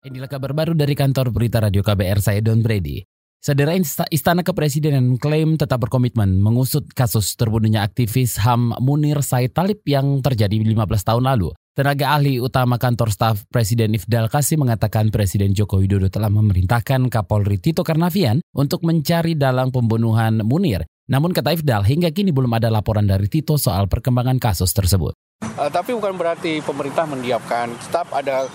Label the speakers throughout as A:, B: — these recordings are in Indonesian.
A: Inilah kabar baru dari kantor berita Radio KBR saya Don Brady. Saudara Istana Kepresidenan mengklaim tetap berkomitmen mengusut kasus terbunuhnya aktivis HAM Munir Said Talib yang terjadi 15 tahun lalu. Tenaga ahli utama kantor staf Presiden Ifdal Kasim mengatakan Presiden Joko Widodo telah memerintahkan Kapolri Tito Karnavian untuk mencari dalang pembunuhan Munir. Namun kata Ifdal, hingga kini belum ada laporan dari Tito soal perkembangan kasus tersebut.
B: Uh, tapi bukan berarti pemerintah mendiamkan. Tetap ada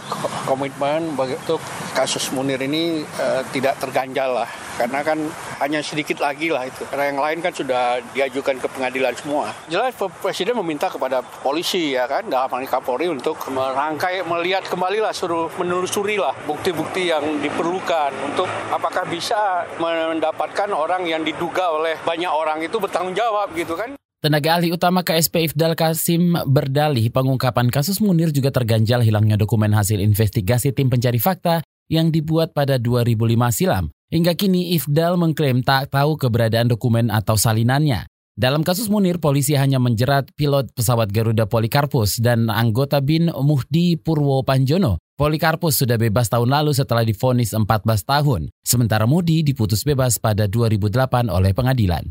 B: komitmen untuk kasus Munir ini uh, tidak terganjal lah. Karena kan hanya sedikit lagi lah itu. Karena yang lain kan sudah diajukan ke pengadilan semua. Jelas Presiden meminta kepada polisi ya kan, dalam hal Kapolri untuk merangkai, melihat kembali lah, suruh menelusuri lah bukti-bukti yang diperlukan untuk apakah bisa mendapatkan orang yang diduga oleh banyak orang itu bertanggung jawab gitu kan.
A: Tenaga ahli utama KSP Ifdal Kasim berdalih pengungkapan kasus Munir juga terganjal hilangnya dokumen hasil investigasi tim pencari fakta yang dibuat pada 2005 silam. Hingga kini Ifdal mengklaim tak tahu keberadaan dokumen atau salinannya. Dalam kasus Munir, polisi hanya menjerat pilot pesawat Garuda Polikarpus dan anggota BIN Muhdi Purwo Panjono. Polikarpus sudah bebas tahun lalu setelah difonis 14 tahun, sementara Muhdi diputus bebas pada 2008 oleh pengadilan.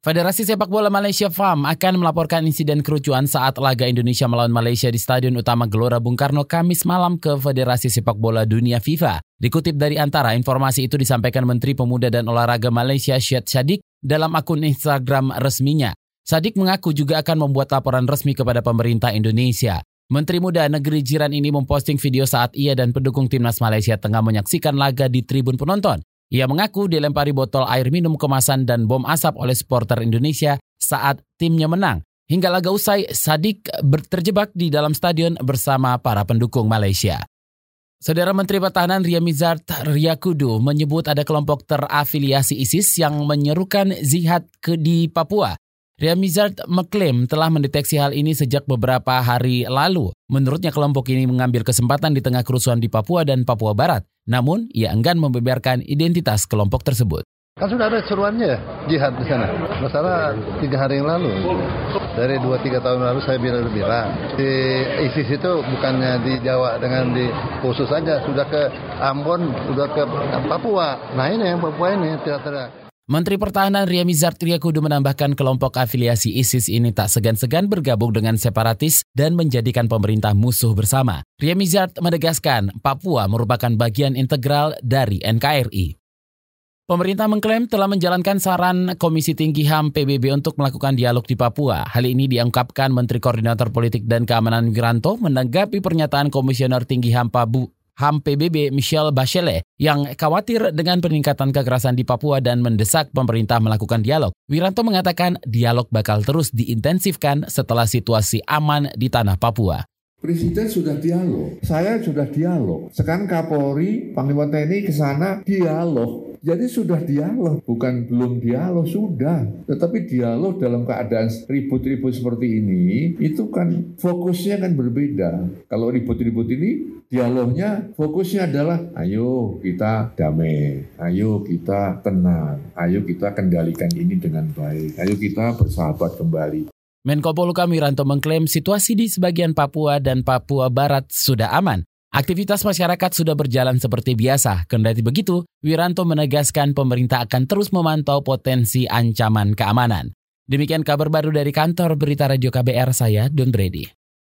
A: Federasi Sepak Bola Malaysia FAM akan melaporkan insiden kerucuan saat laga Indonesia melawan Malaysia di Stadion Utama Gelora Bung Karno Kamis malam ke Federasi Sepak Bola Dunia FIFA. Dikutip dari antara, informasi itu disampaikan Menteri Pemuda dan Olahraga Malaysia Syed Sadiq dalam akun Instagram resminya. Sadiq mengaku juga akan membuat laporan resmi kepada pemerintah Indonesia. Menteri Muda Negeri Jiran ini memposting video saat ia dan pendukung timnas Malaysia tengah menyaksikan laga di tribun penonton. Ia mengaku dilempari botol air minum kemasan dan bom asap oleh supporter Indonesia saat timnya menang. Hingga laga usai, Sadik terjebak di dalam stadion bersama para pendukung Malaysia. Saudara Menteri Pertahanan Ria Mizard Riyakudu menyebut ada kelompok terafiliasi ISIS yang menyerukan zihad ke di Papua. Ria Mizard mengklaim telah mendeteksi hal ini sejak beberapa hari lalu. Menurutnya kelompok ini mengambil kesempatan di tengah kerusuhan di Papua dan Papua Barat. Namun, ia enggan membeberkan identitas kelompok tersebut.
C: Kan sudah ada seruannya jihad di sana. Masalah tiga hari yang lalu. Dari dua tiga tahun lalu saya bilang-bilang. Di ISIS itu bukannya di Jawa dengan di khusus saja. Sudah ke Ambon, sudah ke Papua. Nah ini yang Papua ini tidak-tidak.
A: Menteri Pertahanan Ria Mizar Triakudu menambahkan kelompok afiliasi ISIS ini tak segan-segan bergabung dengan separatis dan menjadikan pemerintah musuh bersama. Ria Mizar menegaskan Papua merupakan bagian integral dari NKRI. Pemerintah mengklaim telah menjalankan saran Komisi Tinggi HAM PBB untuk melakukan dialog di Papua. Hal ini diungkapkan Menteri Koordinator Politik dan Keamanan Wiranto menanggapi pernyataan Komisioner Tinggi HAM Pabu HAM PBB Michelle Bachelet yang khawatir dengan peningkatan kekerasan di Papua dan mendesak pemerintah melakukan dialog. Wiranto mengatakan dialog bakal terus diintensifkan setelah situasi aman di tanah Papua.
D: Presiden sudah dialog, saya sudah dialog. Sekarang Kapolri, Panglima TNI ke sana dialog. Jadi sudah dialog, bukan belum dialog, sudah. Tetapi dialog dalam keadaan ribut-ribut seperti ini, itu kan fokusnya kan berbeda. Kalau ribut-ribut ini, dialognya fokusnya adalah, ayo kita damai, ayo kita tenang, ayo kita kendalikan ini dengan baik, ayo kita bersahabat kembali.
A: Menko Polhukam Wiranto mengklaim situasi di sebagian Papua dan Papua Barat sudah aman. Aktivitas masyarakat sudah berjalan seperti biasa. Kendati begitu, Wiranto menegaskan pemerintah akan terus memantau potensi ancaman keamanan. Demikian kabar baru dari kantor Berita Radio KBR saya, Don Brady.